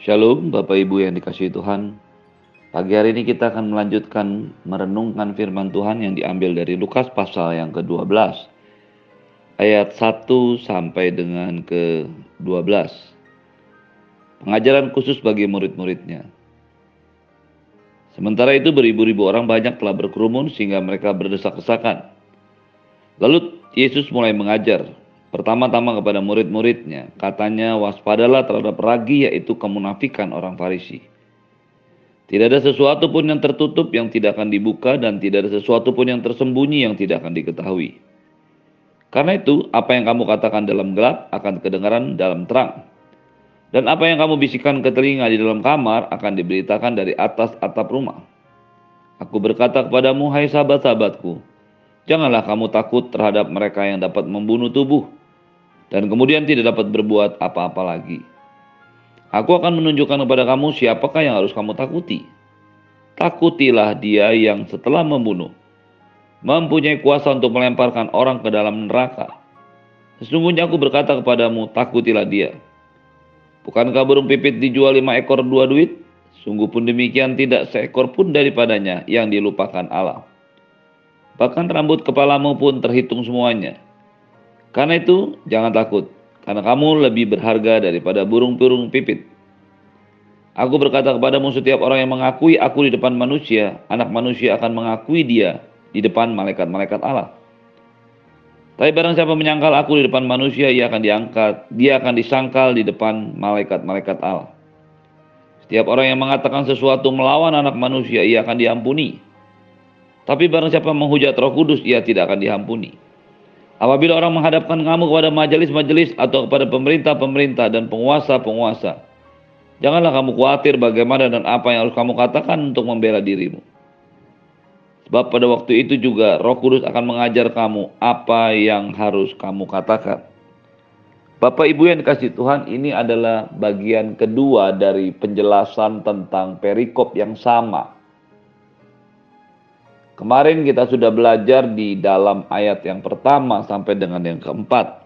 Shalom Bapak Ibu yang dikasihi Tuhan. Pagi hari ini kita akan melanjutkan merenungkan firman Tuhan yang diambil dari Lukas pasal yang ke-12. Ayat 1 sampai dengan ke-12. Pengajaran khusus bagi murid-muridnya. Sementara itu beribu-ribu orang banyak telah berkerumun sehingga mereka berdesak-desakan. Lalu Yesus mulai mengajar Pertama-tama kepada murid-muridnya, katanya waspadalah terhadap ragi yaitu kemunafikan orang Farisi. Tidak ada sesuatu pun yang tertutup yang tidak akan dibuka dan tidak ada sesuatu pun yang tersembunyi yang tidak akan diketahui. Karena itu, apa yang kamu katakan dalam gelap akan kedengaran dalam terang. Dan apa yang kamu bisikan ke telinga di dalam kamar akan diberitakan dari atas atap rumah. Aku berkata kepadamu, hai sahabat-sahabatku, janganlah kamu takut terhadap mereka yang dapat membunuh tubuh, dan kemudian tidak dapat berbuat apa-apa lagi. Aku akan menunjukkan kepada kamu siapakah yang harus kamu takuti. Takutilah dia yang setelah membunuh, mempunyai kuasa untuk melemparkan orang ke dalam neraka. Sesungguhnya aku berkata kepadamu, takutilah dia. Bukankah burung pipit dijual lima ekor dua duit? Sungguh pun demikian tidak seekor pun daripadanya yang dilupakan Allah. Bahkan rambut kepalamu pun terhitung semuanya. Karena itu, jangan takut, karena kamu lebih berharga daripada burung-burung pipit. Aku berkata kepadamu setiap orang yang mengakui aku di depan manusia, anak manusia akan mengakui dia di depan malaikat-malaikat Allah. Tapi barang siapa menyangkal aku di depan manusia, ia akan diangkat, dia akan disangkal di depan malaikat-malaikat Allah. Setiap orang yang mengatakan sesuatu melawan anak manusia, ia akan diampuni. Tapi barang siapa menghujat roh kudus, ia tidak akan diampuni. Apabila orang menghadapkan kamu kepada majelis-majelis atau kepada pemerintah-pemerintah dan penguasa-penguasa, janganlah kamu khawatir bagaimana dan apa yang harus kamu katakan untuk membela dirimu. Sebab pada waktu itu juga Roh Kudus akan mengajar kamu apa yang harus kamu katakan. Bapak Ibu yang dikasih Tuhan, ini adalah bagian kedua dari penjelasan tentang perikop yang sama Kemarin kita sudah belajar di dalam ayat yang pertama sampai dengan yang keempat.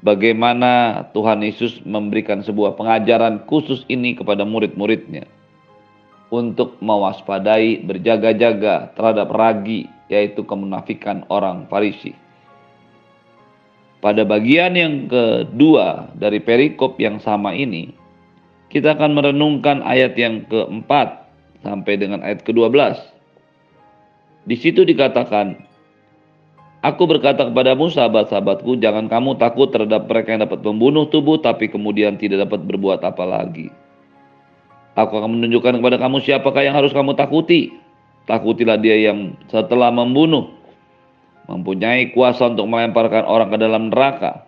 Bagaimana Tuhan Yesus memberikan sebuah pengajaran khusus ini kepada murid-muridnya. Untuk mewaspadai, berjaga-jaga terhadap ragi, yaitu kemunafikan orang Farisi. Pada bagian yang kedua dari perikop yang sama ini, kita akan merenungkan ayat yang keempat sampai dengan ayat ke-12 di situ dikatakan, Aku berkata kepadamu sahabat-sahabatku, jangan kamu takut terhadap mereka yang dapat membunuh tubuh tapi kemudian tidak dapat berbuat apa lagi. Aku akan menunjukkan kepada kamu siapakah yang harus kamu takuti. Takutilah dia yang setelah membunuh, mempunyai kuasa untuk melemparkan orang ke dalam neraka.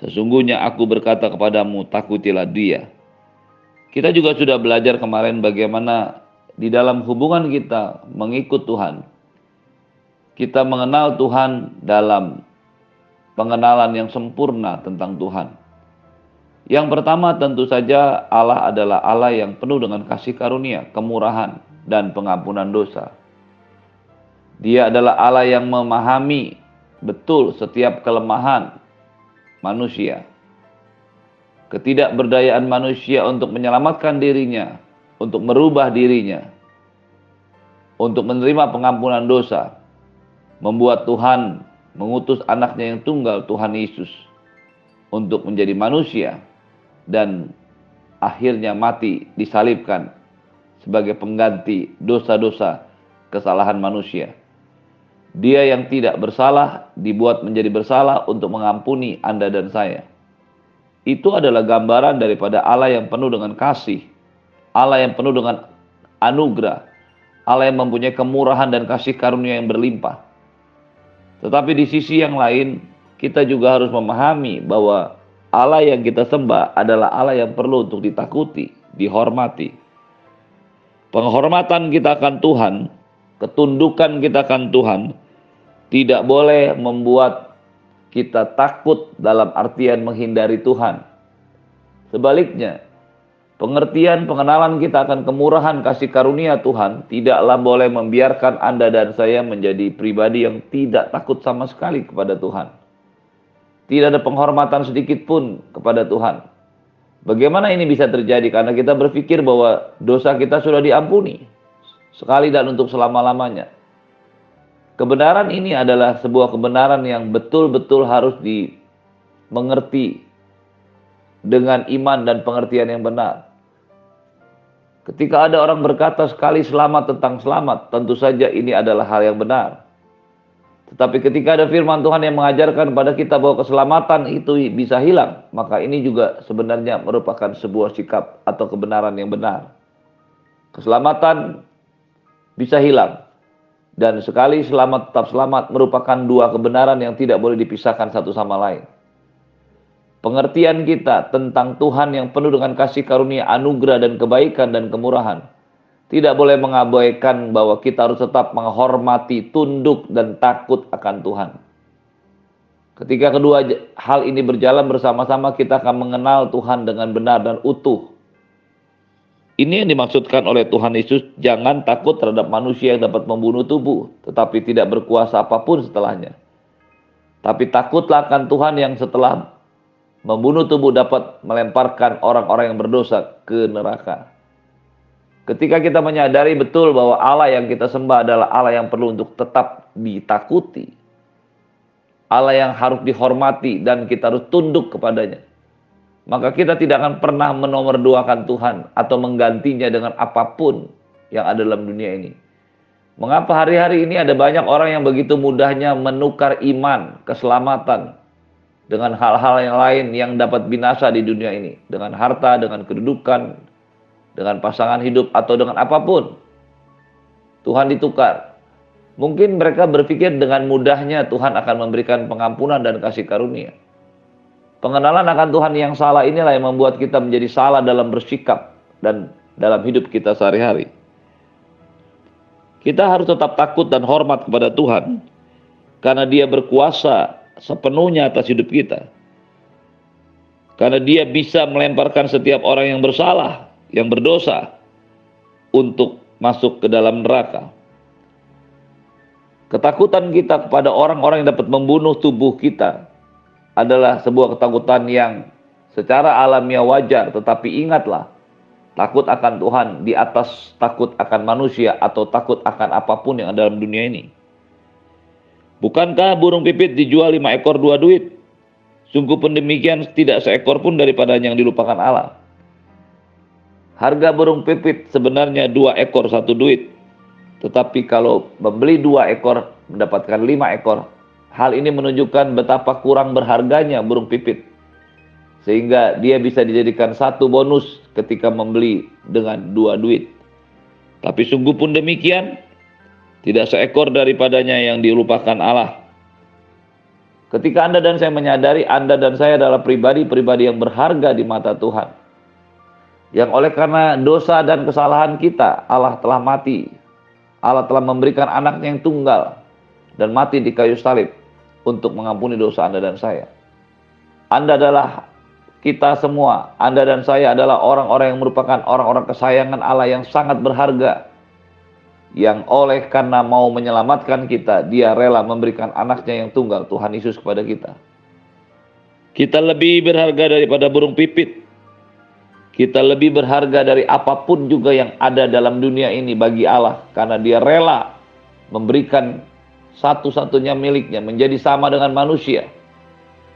Sesungguhnya aku berkata kepadamu, takutilah dia. Kita juga sudah belajar kemarin bagaimana di dalam hubungan kita mengikut Tuhan, kita mengenal Tuhan dalam pengenalan yang sempurna tentang Tuhan. Yang pertama tentu saja Allah adalah Allah yang penuh dengan kasih karunia, kemurahan, dan pengampunan dosa. Dia adalah Allah yang memahami betul setiap kelemahan manusia. Ketidakberdayaan manusia untuk menyelamatkan dirinya untuk merubah dirinya, untuk menerima pengampunan dosa, membuat Tuhan mengutus anaknya yang tunggal Tuhan Yesus untuk menjadi manusia dan akhirnya mati disalibkan sebagai pengganti dosa-dosa kesalahan manusia. Dia yang tidak bersalah dibuat menjadi bersalah untuk mengampuni Anda dan saya. Itu adalah gambaran daripada Allah yang penuh dengan kasih, Allah yang penuh dengan anugerah, Allah yang mempunyai kemurahan dan kasih karunia yang berlimpah. Tetapi di sisi yang lain, kita juga harus memahami bahwa Allah yang kita sembah adalah Allah yang perlu untuk ditakuti, dihormati. Penghormatan kita akan Tuhan, ketundukan kita akan Tuhan, tidak boleh membuat kita takut dalam artian menghindari Tuhan. Sebaliknya, Pengertian pengenalan kita akan kemurahan kasih karunia Tuhan tidaklah boleh membiarkan Anda dan saya menjadi pribadi yang tidak takut sama sekali kepada Tuhan. Tidak ada penghormatan sedikit pun kepada Tuhan. Bagaimana ini bisa terjadi? Karena kita berpikir bahwa dosa kita sudah diampuni sekali dan untuk selama-lamanya. Kebenaran ini adalah sebuah kebenaran yang betul-betul harus dimengerti dengan iman dan pengertian yang benar. Ketika ada orang berkata sekali selamat tentang selamat, tentu saja ini adalah hal yang benar. Tetapi ketika ada firman Tuhan yang mengajarkan kepada kita bahwa keselamatan itu bisa hilang, maka ini juga sebenarnya merupakan sebuah sikap atau kebenaran yang benar. Keselamatan bisa hilang. Dan sekali selamat tetap selamat merupakan dua kebenaran yang tidak boleh dipisahkan satu sama lain. Pengertian kita tentang Tuhan yang penuh dengan kasih karunia, anugerah dan kebaikan dan kemurahan tidak boleh mengabaikan bahwa kita harus tetap menghormati, tunduk, dan takut akan Tuhan. Ketika kedua hal ini berjalan bersama-sama, kita akan mengenal Tuhan dengan benar dan utuh. Ini yang dimaksudkan oleh Tuhan Yesus, jangan takut terhadap manusia yang dapat membunuh tubuh, tetapi tidak berkuasa apa pun setelahnya. Tapi takutlah akan Tuhan yang setelah membunuh tubuh dapat melemparkan orang-orang yang berdosa ke neraka. Ketika kita menyadari betul bahwa Allah yang kita sembah adalah Allah yang perlu untuk tetap ditakuti. Allah yang harus dihormati dan kita harus tunduk kepadanya. Maka kita tidak akan pernah menomorduakan Tuhan atau menggantinya dengan apa pun yang ada dalam dunia ini. Mengapa hari-hari ini ada banyak orang yang begitu mudahnya menukar iman, keselamatan dengan hal-hal yang lain yang dapat binasa di dunia ini, dengan harta, dengan kedudukan, dengan pasangan hidup atau dengan apa pun. Tuhan ditukar. Mungkin mereka berpikir dengan mudahnya Tuhan akan memberikan pengampunan dan kasih karunia. Pengenalan akan Tuhan yang salah inilah yang membuat kita menjadi salah dalam bersikap dan dalam hidup kita sehari-hari. Kita harus tetap takut dan hormat kepada Tuhan karena Dia berkuasa sepenuhnya atas hidup kita. Karena Dia bisa melemparkan setiap orang yang bersalah yang berdosa untuk masuk ke dalam neraka. Ketakutan kita kepada orang-orang yang dapat membunuh tubuh kita adalah sebuah ketakutan yang secara alamiah wajar, tetapi ingatlah, takut akan Tuhan di atas takut akan manusia atau takut akan apa pun yang ada dalam dunia ini. Bukankah burung pipit dijual lima ekor dua duit? Sungguh pun demikian tidak seekor pun daripada yang dilupakan Allah. Harga burung pipit sebenarnya dua ekor satu duit. Tetapi kalau membeli dua ekor mendapatkan lima ekor, hal ini menunjukkan betapa kurang berharganya burung pipit. Sehingga dia bisa dijadikan satu bonus ketika membeli dengan dua duit. Tapi sungguh pun demikian, tidak seekor daripadanya yang dilupakan Allah. Ketika Anda dan saya menyadari Anda dan saya adalah pribadi-pribadi yang berharga di mata Tuhan yang oleh karena dosa dan kesalahan kita Allah telah mati. Allah telah memberikan anaknya yang tunggal dan mati di kayu salib untuk mengampuni dosa Anda dan saya. Anda adalah kita semua, Anda dan saya adalah orang-orang yang merupakan orang-orang kesayangan Allah yang sangat berharga. Yang oleh karena mau menyelamatkan kita, dia rela memberikan anaknya yang tunggal, Tuhan Yesus kepada kita. Kita lebih berharga daripada burung pipit kita lebih berharga dari apa pun juga yang ada dalam dunia ini bagi Allah karena dia rela memberikan satu-satunya miliknya menjadi sama dengan manusia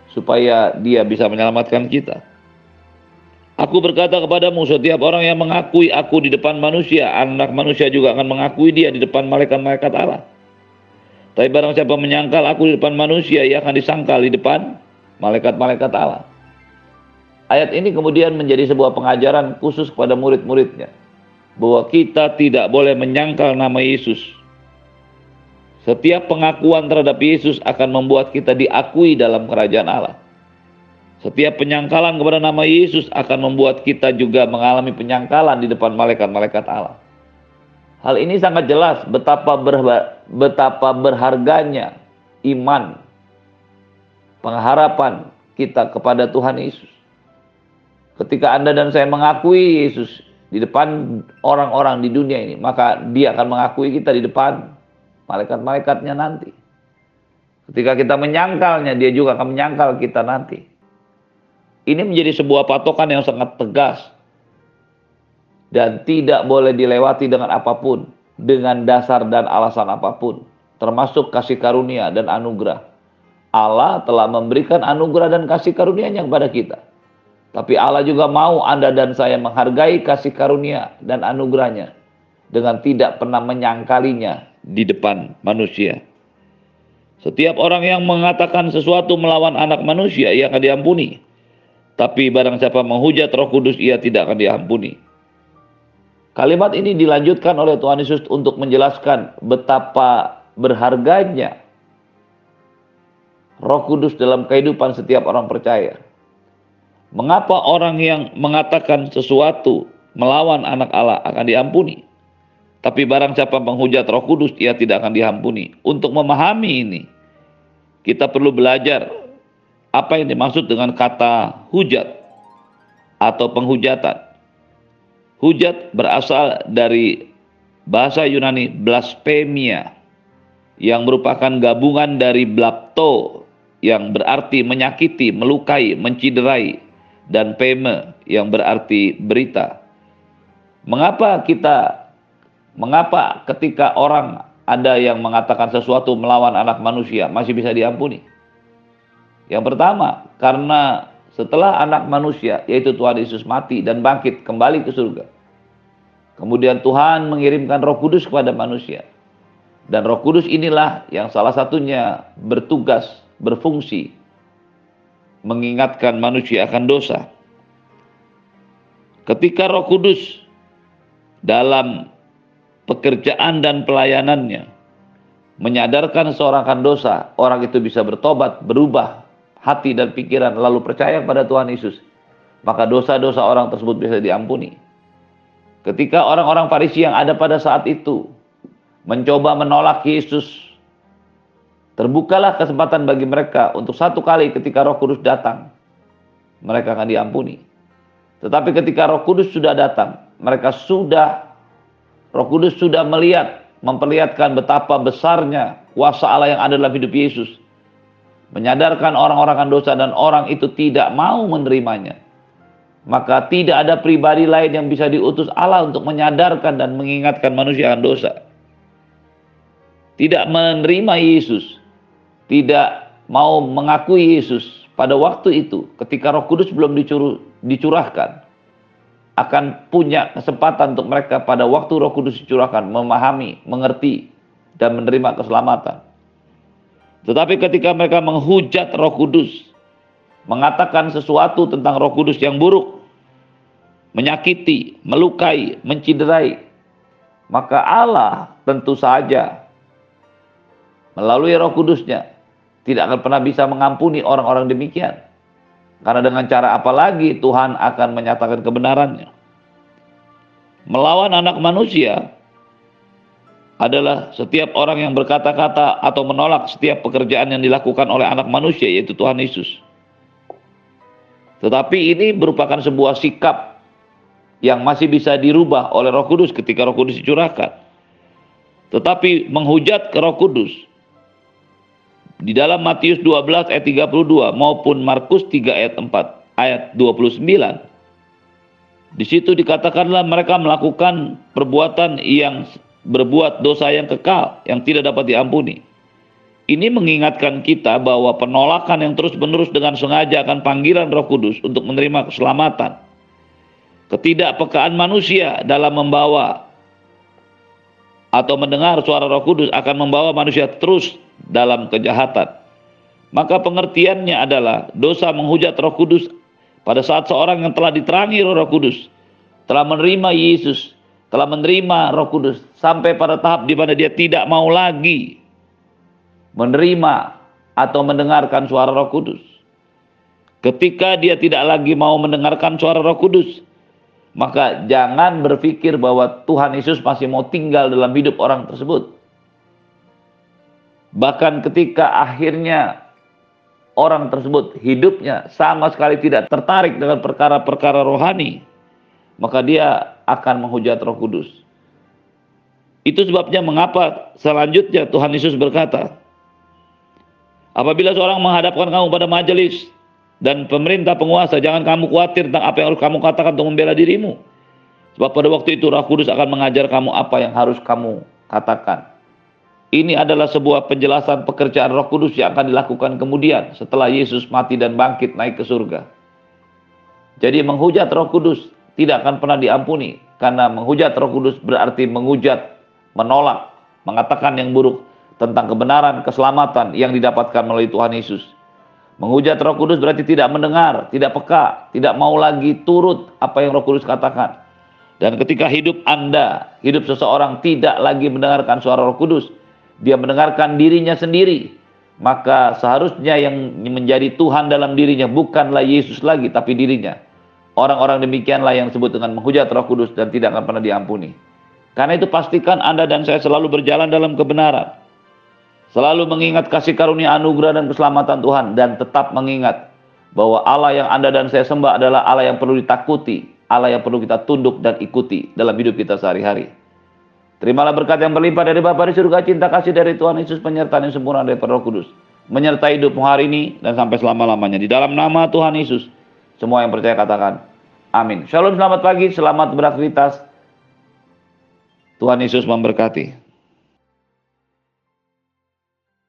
supaya dia bisa menyelamatkan kita. Aku berkata kepadamu setiap orang yang mengakui aku di depan manusia, anak manusia juga akan mengakui dia di depan malaikat-malaikat Allah. Tapi barang siapa menyangkal aku di depan manusia, ia akan disangkal di depan malaikat-malaikat Allah. Ayat ini kemudian menjadi sebuah pengajaran khusus kepada murid-muridnya. Bahwa kita tidak boleh menyangkal nama Yesus. Setiap pengakuan terhadap Yesus akan membuat kita diakui dalam kerajaan Allah. Setiap penyangkalan kepada nama Yesus akan membuat kita juga mengalami penyangkalan di depan malaikat-malaikat Allah. Hal ini sangat jelas betapa berha betapa berharganya iman pengharapan kita kepada Tuhan Yesus. Ketika Anda dan saya mengakui Yesus di depan orang-orang di dunia ini, maka dia akan mengakui kita di depan malaikat-malaikatnya nanti. Ketika kita menyangkalnya, dia juga akan menyangkal kita nanti. Ini menjadi sebuah patokan yang sangat tegas dan tidak boleh dilewati dengan apa pun, dengan dasar dan alasan apa pun, termasuk kasih karunia dan anugerah. Allah telah memberikan anugerah dan kasih karunia-Nya kepada kita. Tapi Allah juga mau Anda dan saya menghargai kasih karunia dan anugerahnya dengan tidak pernah menyangkalinya di depan manusia. Setiap orang yang mengatakan sesuatu melawan anak manusia, ia akan diampuni. Tapi barang siapa menghujat roh kudus, ia tidak akan diampuni. Kalimat ini dilanjutkan oleh Tuhan Yesus untuk menjelaskan betapa berharganya Roh Kudus dalam kehidupan setiap orang percaya. Mengapa orang yang mengatakan sesuatu melawan anak Allah akan diampuni? Tapi barang siapa menghujat Roh Kudus, ia tidak akan diampuni. Untuk memahami ini, kita perlu belajar apa yang dimaksud dengan kata hujat atau penghujatan. Hujat berasal dari bahasa Yunani blasphemia yang merupakan gabungan dari blapto yang berarti menyakiti, melukai, menciderai dan peme yang berarti berita. Mengapa kita mengapa ketika orang ada yang mengatakan sesuatu melawan anak manusia masih bisa diampuni? Yang pertama, karena setelah anak manusia, yaitu Tuhan Yesus mati dan bangkit kembali ke surga. Kemudian Tuhan mengirimkan roh kudus kepada manusia. Dan roh kudus inilah yang salah satunya bertugas, berfungsi, mengingatkan manusia akan dosa. Ketika roh kudus dalam pekerjaan dan pelayanannya menyadarkan seorang akan dosa, orang itu bisa bertobat, berubah, hati dan pikiran lalu percaya kepada Tuhan Yesus, maka dosa-dosa orang tersebut bisa diampuni. Ketika orang-orang Farisi yang ada pada saat itu mencoba menolak Yesus, terbukalah kesempatan bagi mereka untuk satu kali ketika Roh Kudus datang, mereka akan diampuni. Tetapi ketika Roh Kudus sudah datang, mereka sudah Roh Kudus sudah melihat, memperlihatkan betapa besarnya kuasa Allah yang ada dalam hidup Yesus menyadarkan orang-orang akan dosa dan orang itu tidak mau menerimanya, maka tidak ada pribadi lain yang bisa diutus Allah untuk menyadarkan dan mengingatkan manusia akan dosa. Tidak menerima Yesus, tidak mau mengakui Yesus pada waktu itu ketika Roh Kudus belum dicurahkan akan punya kesempatan untuk mereka pada waktu Roh Kudus dicurahkan memahami, mengerti dan menerima keselamatan. Tetapi ketika mereka menghujat Roh Kudus, mengatakan sesuatu tentang Roh Kudus yang buruk, menyakiti, melukai, menciderai, maka Allah tentu saja melalui Roh Kudusnya tidak akan pernah bisa mengampuni orang-orang demikian. Karena dengan cara apa lagi Tuhan akan menyatakan kebenarannya. Melawan anak manusia adalah setiap orang yang berkata-kata atau menolak setiap pekerjaan yang dilakukan oleh anak manusia yaitu Tuhan Yesus. Tetapi ini merupakan sebuah sikap yang masih bisa dirubah oleh Roh Kudus ketika Roh Kudus dicurahkan. Tetapi menghujat ke Roh Kudus di dalam Matius 12 ayat 32 maupun Markus 3 ayat 4 ayat 29 di situ dikatakanlah mereka melakukan perbuatan yang berbuat dosa yang kekal yang tidak dapat diampuni. Ini mengingatkan kita bahwa penolakan yang terus-menerus dengan sengaja akan panggilan Roh Kudus untuk menerima keselamatan. Ketidakpekaan manusia dalam membawa atau mendengar suara Roh Kudus akan membawa manusia terus dalam kejahatan. Maka pengertiannya adalah dosa menghujat Roh Kudus pada saat seorang yang telah diterangi Roh Kudus telah menerima Yesus telah menerima Roh Kudus sampai pada tahap di mana dia tidak mau lagi menerima atau mendengarkan suara Roh Kudus. Ketika dia tidak lagi mau mendengarkan suara Roh Kudus, maka jangan berpikir bahwa Tuhan Yesus masih mau tinggal dalam hidup orang tersebut. Bahkan ketika akhirnya orang tersebut hidupnya sama sekali tidak tertarik dengan perkara-perkara rohani, maka dia akan menghujat Roh Kudus. Itu sebabnya mengapa selanjutnya Tuhan Yesus berkata, apabila seorang menghadapkan kamu pada majelis dan pemerintah penguasa. Jangan kamu khawatir tentang apa yang harus kamu katakan untuk membela dirimu. Sebab pada waktu itu Roh Kudus akan mengajar kamu apa yang harus kamu katakan. Ini adalah sebuah penjelasan pekerjaan Roh Kudus yang akan dilakukan kemudian setelah Yesus mati dan bangkit naik ke surga. Jadi menghujat Roh Kudus tidak akan pernah diampuni karena menghujat Roh Kudus berarti menghujat, menolak, mengatakan yang buruk tentang kebenaran, keselamatan yang didapatkan melalui Tuhan Yesus. Menghujat Roh Kudus berarti tidak mendengar, tidak peka, tidak mau lagi turut apa yang Roh Kudus katakan. Dan ketika hidup Anda, hidup seseorang tidak lagi mendengarkan suara Roh Kudus, dia mendengarkan dirinya sendiri, maka seharusnya yang menjadi Tuhan dalam dirinya bukanlah Yesus lagi, tapi dirinya. Orang-orang demikianlah yang disebut dengan menghujat roh kudus dan tidak akan pernah diampuni. Karena itu pastikan Anda dan saya selalu berjalan dalam kebenaran. Selalu mengingat kasih karunia anugerah dan keselamatan Tuhan. Dan tetap mengingat bahwa Allah yang Anda dan saya sembah adalah Allah yang perlu ditakuti. Allah yang perlu kita tunduk dan ikuti dalam hidup kita sehari-hari. Terimalah berkat yang berlimpah dari Bapa di surga, cinta kasih dari Tuhan Yesus, penyertaan yang sempurna dari Roh Kudus. Menyertai hidupmu hari ini dan sampai selama-lamanya. Di dalam nama Tuhan Yesus, semua yang percaya katakan, amin. Shalom, selamat pagi, selamat beraktivitas. Tuhan Yesus memberkati.